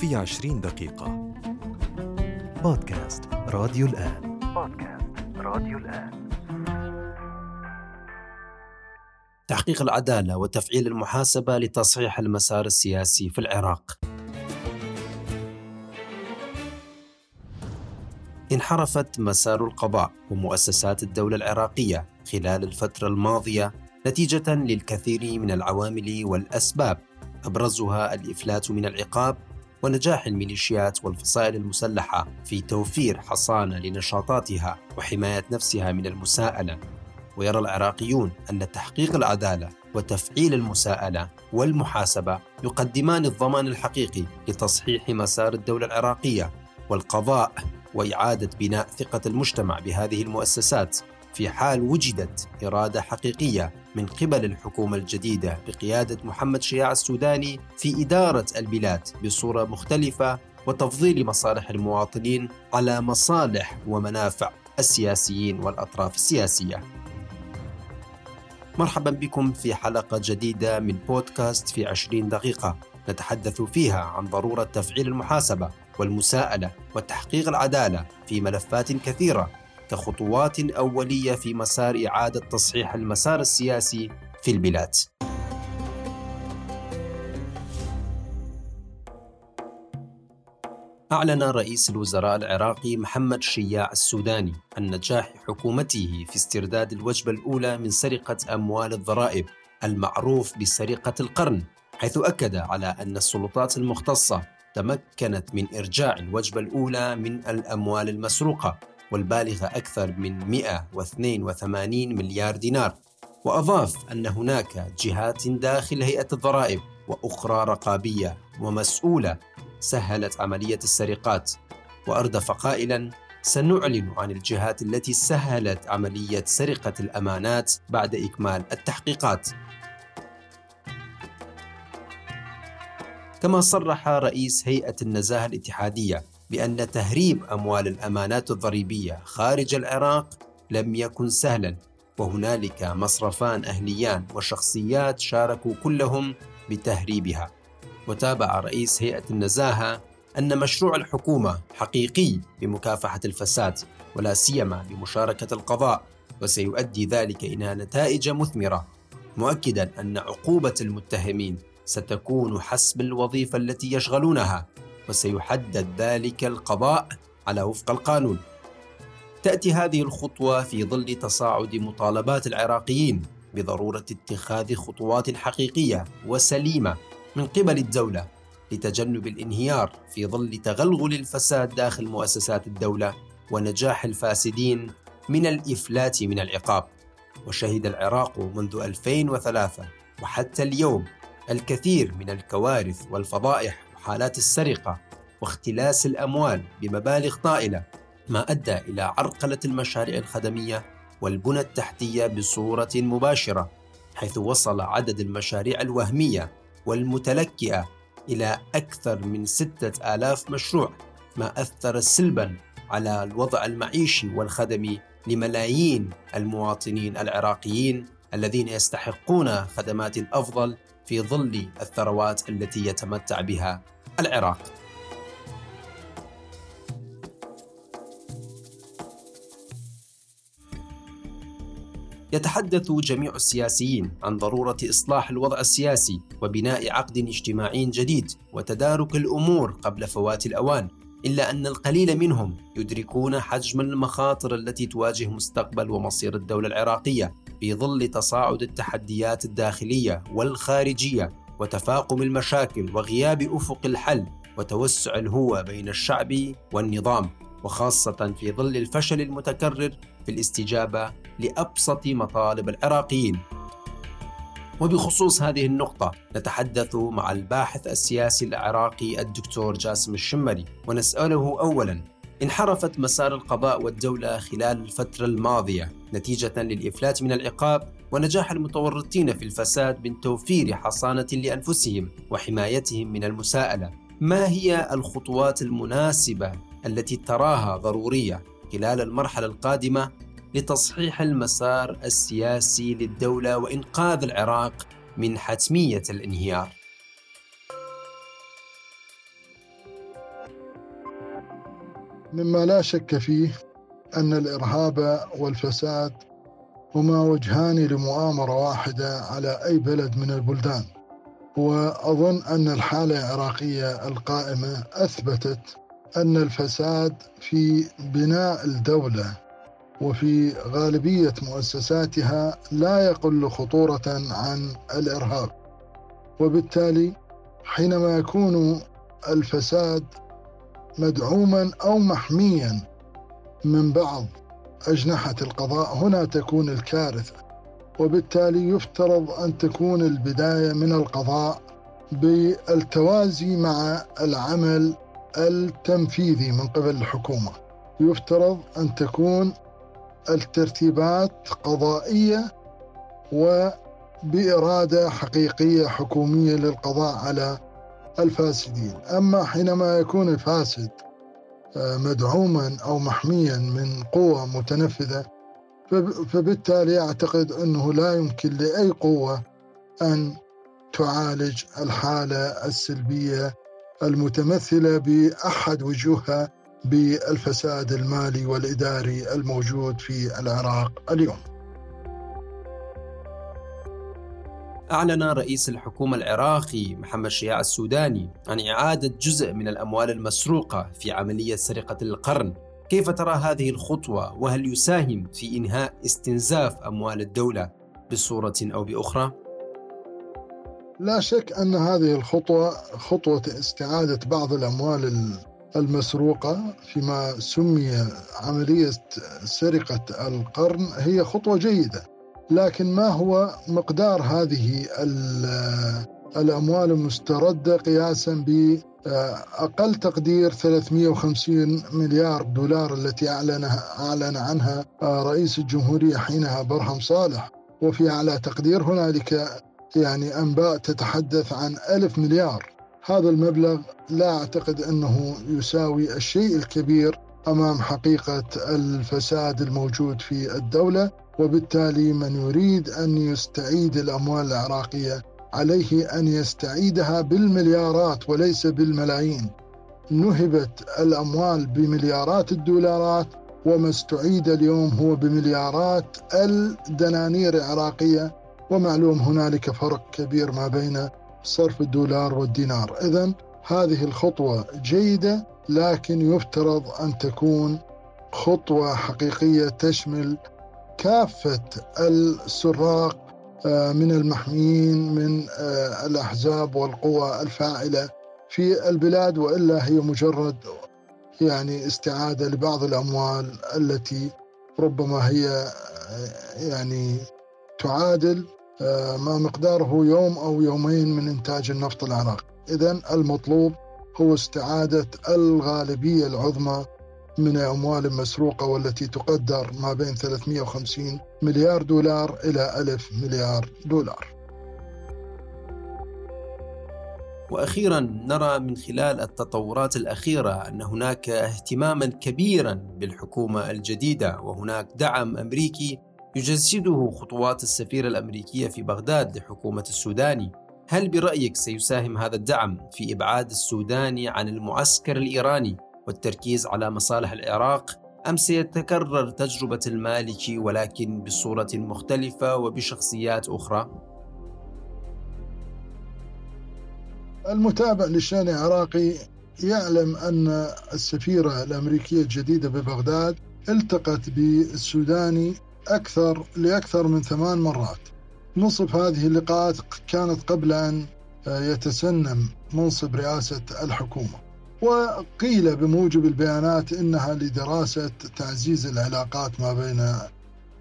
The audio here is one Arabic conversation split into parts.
في عشرين دقيقة. بودكاست راديو الآن. بودكاست راديو الآن. تحقيق العدالة وتفعيل المحاسبة لتصحيح المسار السياسي في العراق. انحرفت مسار القضاء ومؤسسات الدولة العراقية خلال الفترة الماضية نتيجة للكثير من العوامل والأسباب. أبرزها الإفلات من العقاب ونجاح الميليشيات والفصائل المسلحة في توفير حصانة لنشاطاتها وحماية نفسها من المساءلة. ويرى العراقيون أن تحقيق العدالة وتفعيل المساءلة والمحاسبة يقدمان الضمان الحقيقي لتصحيح مسار الدولة العراقية والقضاء وإعادة بناء ثقة المجتمع بهذه المؤسسات في حال وجدت إرادة حقيقية من قبل الحكومة الجديدة بقيادة محمد شياع السوداني في إدارة البلاد بصورة مختلفة وتفضيل مصالح المواطنين على مصالح ومنافع السياسيين والأطراف السياسية. مرحبا بكم في حلقة جديدة من بودكاست في 20 دقيقة نتحدث فيها عن ضرورة تفعيل المحاسبة والمساءلة وتحقيق العدالة في ملفات كثيرة كخطوات أولية في مسار إعادة تصحيح المسار السياسي في البلاد. أعلن رئيس الوزراء العراقي محمد شياع السوداني عن نجاح حكومته في استرداد الوجبة الأولى من سرقة أموال الضرائب المعروف بسرقة القرن حيث أكد على أن السلطات المختصة تمكنت من إرجاع الوجبة الأولى من الأموال المسروقة والبالغة أكثر من 182 مليار دينار. وأضاف أن هناك جهات داخل هيئة الضرائب وأخرى رقابية ومسؤولة سهلت عملية السرقات. وأردف قائلا سنعلن عن الجهات التي سهلت عملية سرقة الأمانات بعد إكمال التحقيقات. كما صرح رئيس هيئة النزاهة الاتحادية بأن تهريب أموال الأمانات الضريبية خارج العراق لم يكن سهلا وهنالك مصرفان أهليان وشخصيات شاركوا كلهم بتهريبها. وتابع رئيس هيئة النزاهة أن مشروع الحكومة حقيقي بمكافحة الفساد ولا سيما بمشاركة القضاء وسيؤدي ذلك إلى نتائج مثمرة. مؤكدا أن عقوبة المتهمين ستكون حسب الوظيفة التي يشغلونها. وسيحدد ذلك القضاء على وفق القانون. تأتي هذه الخطوة في ظل تصاعد مطالبات العراقيين بضرورة اتخاذ خطوات حقيقية وسليمة من قبل الدولة لتجنب الانهيار في ظل تغلغل الفساد داخل مؤسسات الدولة ونجاح الفاسدين من الإفلات من العقاب. وشهد العراق منذ 2003 وحتى اليوم الكثير من الكوارث والفضائح وحالات السرقة واختلاس الأموال بمبالغ طائلة ما أدى إلى عرقلة المشاريع الخدمية والبنى التحتية بصورة مباشرة حيث وصل عدد المشاريع الوهمية والمتلكئة إلى أكثر من ستة آلاف مشروع ما أثر سلبا على الوضع المعيشي والخدمي لملايين المواطنين العراقيين الذين يستحقون خدمات أفضل في ظل الثروات التي يتمتع بها العراق. يتحدث جميع السياسيين عن ضرورة إصلاح الوضع السياسي وبناء عقد اجتماعي جديد وتدارك الأمور قبل فوات الأوان إلا أن القليل منهم يدركون حجم المخاطر التي تواجه مستقبل ومصير الدولة العراقية في ظل تصاعد التحديات الداخلية والخارجية وتفاقم المشاكل وغياب أفق الحل وتوسع الهوه بين الشعب والنظام وخاصة في ظل الفشل المتكرر في الاستجابة لأبسط مطالب العراقيين. وبخصوص هذه النقطة نتحدث مع الباحث السياسي العراقي الدكتور جاسم الشمري ونسأله أولا انحرفت مسار القضاء والدولة خلال الفترة الماضية نتيجة للإفلات من العقاب ونجاح المتورطين في الفساد من توفير حصانة لأنفسهم وحمايتهم من المساءلة. ما هي الخطوات المناسبة التي تراها ضرورية خلال المرحلة القادمة لتصحيح المسار السياسي للدولة وإنقاذ العراق من حتمية الانهيار؟ مما لا شك فيه أن الإرهاب والفساد هما وجهان لمؤامرة واحدة على أي بلد من البلدان وأظن أن الحالة العراقية القائمة أثبتت أن الفساد في بناء الدولة وفي غالبية مؤسساتها لا يقل خطورة عن الإرهاب. وبالتالي حينما يكون الفساد مدعوما أو محميا من بعض أجنحة القضاء هنا تكون الكارثة. وبالتالي يفترض أن تكون البداية من القضاء بالتوازي مع العمل التنفيذي من قبل الحكومة. يفترض أن تكون الترتيبات قضائية وبإرادة حقيقية حكومية للقضاء على الفاسدين. أما حينما يكون الفاسد آه، مدعوما أو محميا من قوة متنفذة فبالتالي أعتقد أنه لا يمكن لأي قوة أن تعالج الحالة السلبية المتمثلة بأحد وجوهها بالفساد المالي والإداري الموجود في العراق اليوم. أعلن رئيس الحكومة العراقي محمد شياع السوداني عن إعادة جزء من الأموال المسروقة في عملية سرقة القرن. كيف ترى هذه الخطوة؟ وهل يساهم في إنهاء استنزاف أموال الدولة بصورة أو بأخرى؟ لا شك أن هذه الخطوة خطوة استعادة بعض الأموال المسروقة فيما سمي عملية سرقة القرن هي خطوة جيدة لكن ما هو مقدار هذه الأموال المستردة قياسا بأقل تقدير 350 مليار دولار التي أعلنها أعلن عنها رئيس الجمهورية حينها برهم صالح. وفي أعلى تقدير هنالك يعني أنباء تتحدث عن ألف مليار. هذا المبلغ لا أعتقد أنه يساوي الشيء الكبير أمام حقيقة الفساد الموجود في الدولة وبالتالي من يريد أن يستعيد الأموال العراقية عليه أن يستعيدها بالمليارات وليس بالملايين. نهبت الأموال بمليارات الدولارات وما استعيد اليوم هو بمليارات الدنانير العراقية ومعلوم هنالك فرق كبير ما بين صرف الدولار والدينار إذا هذه الخطوة جيدة لكن يفترض أن تكون خطوة حقيقية تشمل كافة السراق آه، من المحميين من آه، الأحزاب والقوى الفاعلة في البلاد وإلا هي مجرد يعني استعادة لبعض الأموال التي ربما هي آه، يعني تعادل. ما مقداره يوم أو يومين من إنتاج النفط العراقي. إذا المطلوب هو استعادة الغالبية العظمى من أموال مسروقة والتي تقدر ما بين 350 مليار دولار إلى ألف مليار دولار. وأخيرا نرى من خلال التطورات الأخيرة أن هناك اهتماما كبيرا بالحكومة الجديدة وهناك دعم أمريكي يجسده خطوات السفيره الأمريكية في بغداد لحكومة السوداني هل برأيك سيساهم هذا الدعم في إبعاد السوداني عن المعسكر الإيراني والتركيز على مصالح العراق أم سيتكرر تجربة المالكي ولكن بصورة مختلفة وبشخصيات أخرى؟ المتابع للشأن العراقي يعلم أن السفيرة الأمريكية الجديدة ببغداد التقت بالسوداني أكثر لأكثر من ثمان مرات. نصف هذه اللقاءات كانت قبل أن يتسنم منصب رئاسة الحكومة. وقيل بموجب البيانات إنها لدراسة تعزيز العلاقات ما بين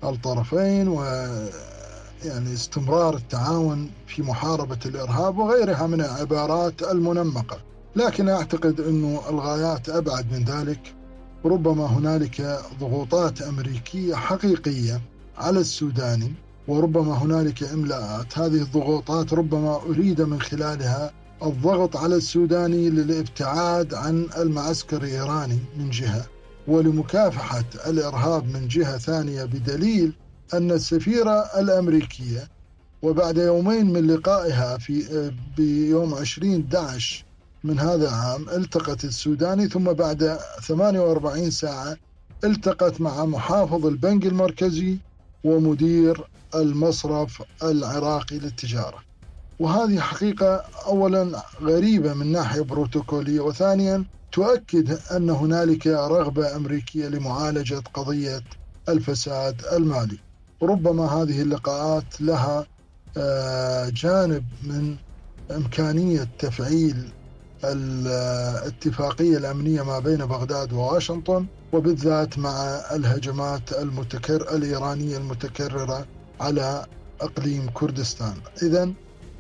الطرفين و يعني استمرار التعاون في محاربة الإرهاب وغيرها من العبارات المنمقة، لكن أعتقد إنه الغايات أبعد من ذلك، ربما هنالك ضغوطات أمريكية حقيقية على السوداني وربما هنالك إملاءات، هذه الضغوطات ربما أريد من خلالها الضغط على السوداني للابتعاد عن المعسكر الإيراني من جهة ولمكافحة الإرهاب من جهة ثانية بدليل أن السفيرة الأمريكية وبعد يومين من لقائها في بيوم 20 11 من هذا العام التقت السوداني ثم بعد 48 ساعة التقت مع محافظ البنك المركزي ومدير المصرف العراقي للتجارة. وهذه حقيقة أولا غريبة من ناحية بروتوكولية وثانيا تؤكد أن هنالك رغبة أمريكية لمعالجة قضية الفساد المالي. ربما هذه اللقاءات لها آه، جانب من إمكانية تفعيل الاتفاقية الأمنية ما بين بغداد وواشنطن وبالذات مع الهجمات المتكر الإيرانية المتكررة على إقليم كردستان. إذا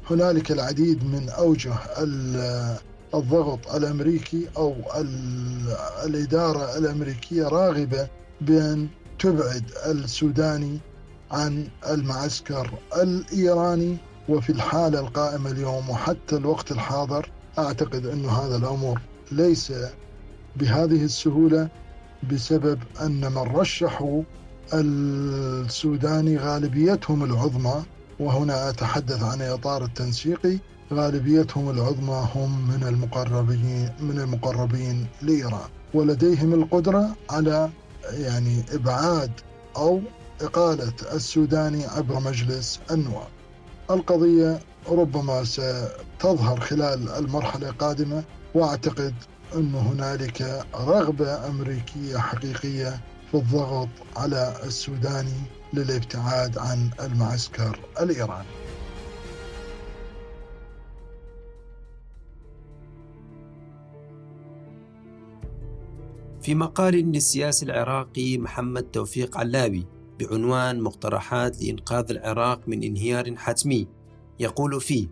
هنالك العديد من أوجه الضغط الأمريكي أو الإدارة الأمريكية راغبة بأن تبعد السوداني عن المعسكر الإيراني وفي الحالة القائمة اليوم وحتى الوقت الحاضر أعتقد أن هذا الأمر ليس بهذه السهولة بسبب أن من رشحوا السوداني غالبيتهم العظمى وهنا أتحدث عن إطار التنسيقي غالبيتهم العظمى هم من المقربين من المقربين لإيران. ولديهم القدرة على يعني إبعاد أو إقالة السوداني عبر مجلس النواب. القضية ربما ستظهر خلال المرحلة القادمة وأعتقد أن هنالك رغبة أمريكية حقيقية في الضغط على السوداني للابتعاد عن المعسكر الإيراني. في مقال للسياسي العراقي محمد توفيق علابي بعنوان مقترحات لإنقاذ العراق من انهيار حتمي. يقول فيه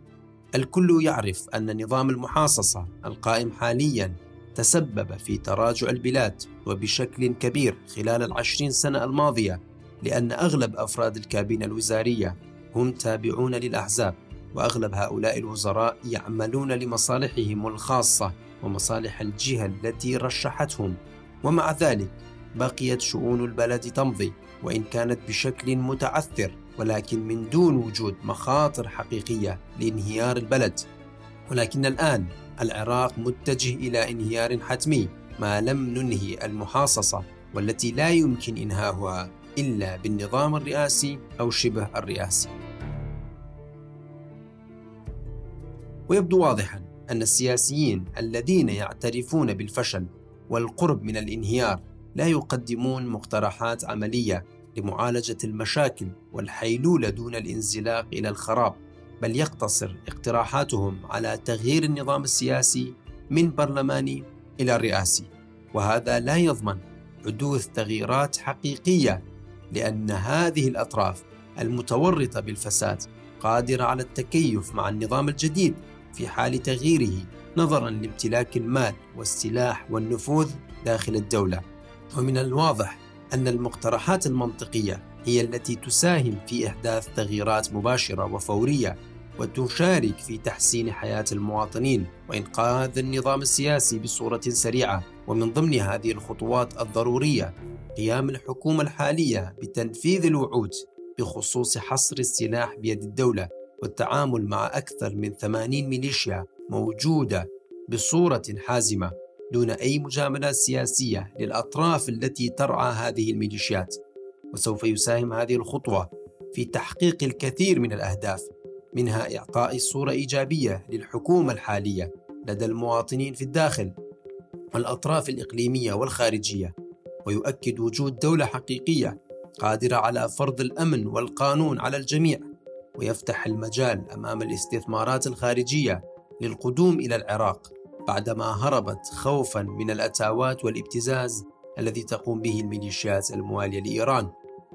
الكل يعرف أن نظام المحاصصة القائم حاليا تسبب في تراجع البلاد وبشكل كبير خلال العشرين سنة الماضية لأن أغلب أفراد الكابينة الوزارية هم تابعون للأحزاب وأغلب هؤلاء الوزراء يعملون لمصالحهم الخاصة ومصالح الجهة التي رشحتهم. ومع ذلك بقيت شؤون البلد تمضي وإن كانت بشكل متعثر. ولكن من دون وجود مخاطر حقيقية لانهيار البلد. ولكن الآن العراق متجه إلى انهيار حتمي ما لم ننهي المحاصصة والتي لا يمكن إنهاؤها إلا بالنظام الرئاسي أو شبه الرئاسي. ويبدو واضحا أن السياسيين الذين يعترفون بالفشل والقرب من الانهيار لا يقدمون مقترحات عملية لمعالجة المشاكل والحيلولة دون الانزلاق إلى الخراب بل يقتصر اقتراحاتهم على تغيير النظام السياسي من برلماني إلى رئاسي. وهذا لا يضمن حدوث تغييرات حقيقية لأن هذه الأطراف المتورطة بالفساد قادرة على التكيف مع النظام الجديد في حال تغييره نظرا لامتلاك المال والسلاح والنفوذ داخل الدولة. ومن الواضح أن المقترحات المنطقية هي التي تساهم في إحداث تغييرات مباشرة وفورية وتشارك في تحسين حياة المواطنين وإنقاذ النظام السياسي بصورة سريعة. ومن ضمن هذه الخطوات الضرورية قيام الحكومة الحالية بتنفيذ الوعود بخصوص حصر السلاح بيد الدولة والتعامل مع أكثر من 80 ميليشيا موجودة بصورة حازمة. دون أي مجاملات سياسية للأطراف التي ترعى هذه الميليشيات. وسوف يساهم هذه الخطوة في تحقيق الكثير من الأهداف منها إعطاء صورة إيجابية للحكومة الحالية لدى المواطنين في الداخل والأطراف الإقليمية والخارجية ويؤكد وجود دولة حقيقية قادرة على فرض الأمن والقانون على الجميع ويفتح المجال أمام الاستثمارات الخارجية للقدوم إلى العراق. بعدما هربت خوفا من الأتاوات والابتزاز الذي تقوم به الميليشيات الموالية لإيران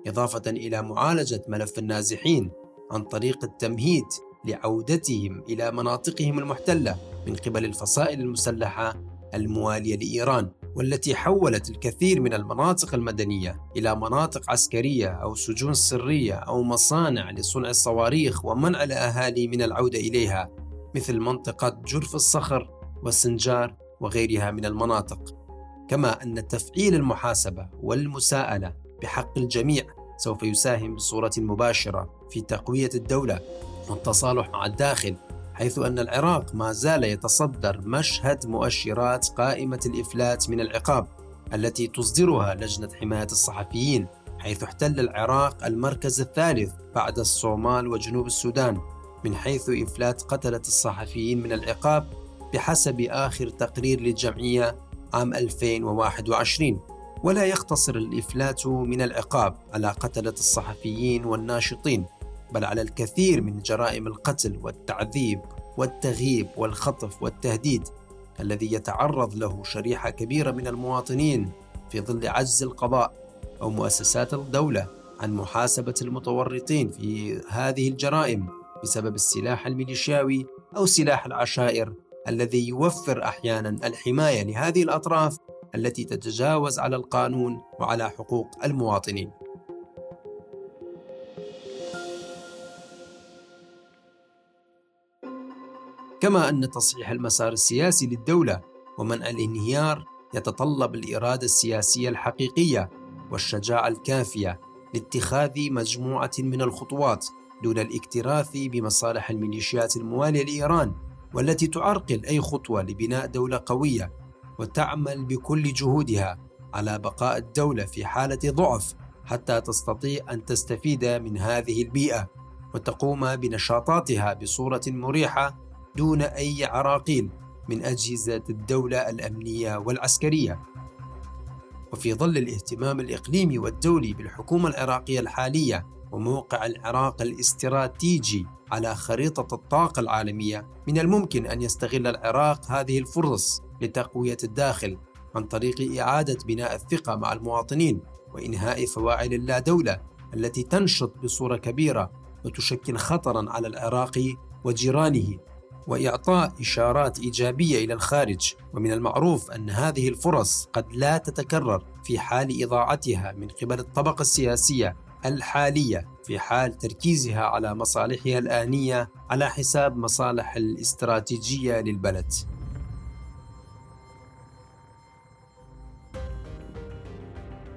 إضافة إلى معالجة ملف النازحين عن طريق التمهيد لعودتهم إلى مناطقهم المحتلة من قبل الفصائل المسلحة الموالية لإيران والتي حولت الكثير من المناطق المدنية إلى مناطق عسكرية أو سجون سرية أو مصانع لصنع الصواريخ ومنع الأهالي من العودة إليها مثل منطقة جرف الصخر والسنجار وغيرها من المناطق. كما أن تفعيل المحاسبة والمساءلة بحق الجميع سوف يساهم بصورة مباشرة في تقوية الدولة والتصالح مع الداخل حيث أن العراق ما زال يتصدر مشهد مؤشرات قائمة الإفلات من العقاب التي تصدرها لجنة حماية الصحفيين حيث احتل العراق المركز الثالث بعد الصومال وجنوب السودان من حيث إفلات قتلة الصحفيين من العقاب بحسب آخر تقرير للجمعية عام 2021 ولا يقتصر الإفلات من العقاب على قتلة الصحفيين والناشطين بل على الكثير من جرائم القتل والتعذيب والتغييب والخطف والتهديد الذي يتعرض له شريحة كبيرة من المواطنين في ظل عجز القضاء أو مؤسسات الدولة عن محاسبة المتورطين في هذه الجرائم بسبب السلاح الميليشياوي أو سلاح العشائر الذي يوفر أحيانا الحماية لهذه الأطراف التي تتجاوز على القانون وعلى حقوق المواطنين. كما أن تصحيح المسار السياسي للدولة ومنع الانهيار يتطلب الإرادة السياسية الحقيقية والشجاعة الكافية لاتخاذ مجموعة من الخطوات دون الاكتراث بمصالح الميليشيات الموالية لإيران والتي تعرقل أي خطوة لبناء دولة قوية وتعمل بكل جهودها على بقاء الدولة في حالة ضعف حتى تستطيع أن تستفيد من هذه البيئة وتقوم بنشاطاتها بصورة مريحة دون أي عراقيل من أجهزة الدولة الأمنية والعسكرية. وفي ظل الاهتمام الإقليمي والدولي بالحكومة العراقية الحالية وموقع العراق الاستراتيجي على خريطة الطاقة العالمية، من الممكن أن يستغل العراق هذه الفرص لتقوية الداخل عن طريق إعادة بناء الثقة مع المواطنين وإنهاء فواعل اللادولة التي تنشط بصورة كبيرة وتشكل خطرا على العراق وجيرانه وإعطاء إشارات إيجابية إلى الخارج. ومن المعروف أن هذه الفرص قد لا تتكرر في حال إضاعتها من قبل الطبقة السياسية. الحالية في حال تركيزها على مصالحها الآنية على حساب مصالح الاستراتيجية للبلد.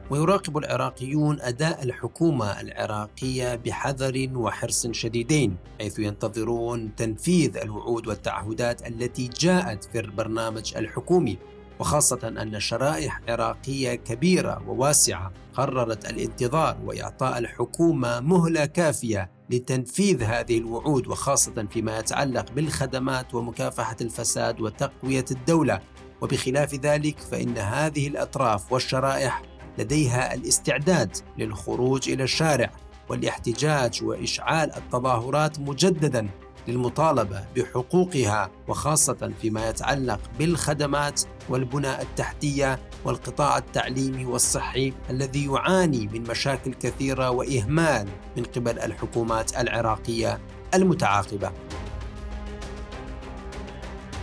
ويراقب العراقيون أداء الحكومة العراقية بحذر وحرص شديدين حيث ينتظرون تنفيذ الوعود والتعهدات التي جاءت في البرنامج الحكومي. وخاصة أن شرائح عراقية كبيرة وواسعة قررت الانتظار وإعطاء الحكومة مهلة كافية لتنفيذ هذه الوعود وخاصة فيما يتعلق بالخدمات ومكافحة الفساد وتقوية الدولة. وبخلاف ذلك فإن هذه الأطراف والشرائح لديها الاستعداد للخروج إلى الشارع والاحتجاج وإشعال التظاهرات مجددا للمطالبة بحقوقها وخاصة فيما يتعلق بالخدمات والبنى التحتية والقطاع التعليمي والصحي الذي يعاني من مشاكل كثيرة وإهمال من قبل الحكومات العراقية المتعاقبة.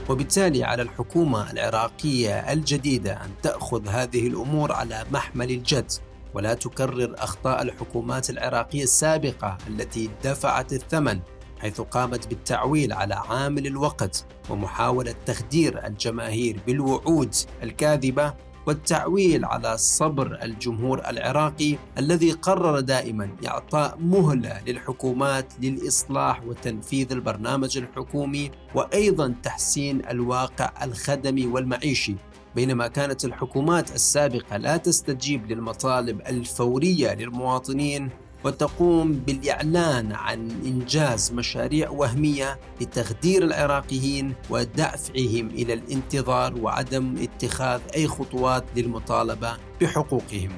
وبالتالي على الحكومة العراقية الجديدة أن تأخذ هذه الأمور على محمل الجد ولا تكرر أخطاء الحكومات العراقية السابقة التي دفعت الثمن حيث قامت بالتعويل على عامل الوقت ومحاولة تخدير الجماهير بالوعود الكاذبة والتعويل على صبر الجمهور العراقي الذي قرر دائما إعطاء مهلة للحكومات للإصلاح وتنفيذ البرنامج الحكومي وأيضا تحسين الواقع الخدمي والمعيشي. بينما كانت الحكومات السابقة لا تستجيب للمطالب الفورية للمواطنين وتقوم بالإعلان عن إنجاز مشاريع وهمية لتخدير العراقيين ودفعهم إلى الانتظار وعدم اتخاذ أي خطوات للمطالبة بحقوقهم.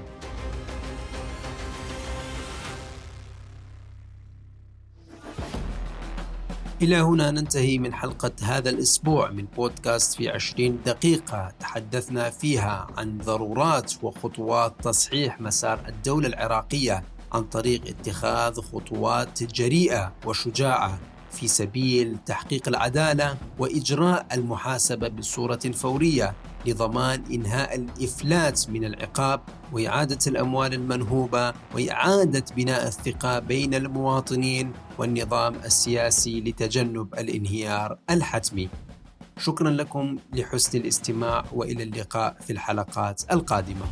إلى هنا ننتهي من حلقة هذا الأسبوع من بودكاست في 20 دقيقة تحدثنا فيها عن ضرورات وخطوات تصحيح مسار الدولة العراقية عن طريق اتخاذ خطوات جريئة وشجاعة في سبيل تحقيق العدالة وإجراء المحاسبة بصورة فورية لضمان إنهاء الإفلات من العقاب وإعادة الأموال المنهوبة وإعادة بناء الثقة بين المواطنين والنظام السياسي لتجنب الانهيار الحتمي. شكرا لكم لحسن الاستماع وإلى اللقاء في الحلقات القادمة.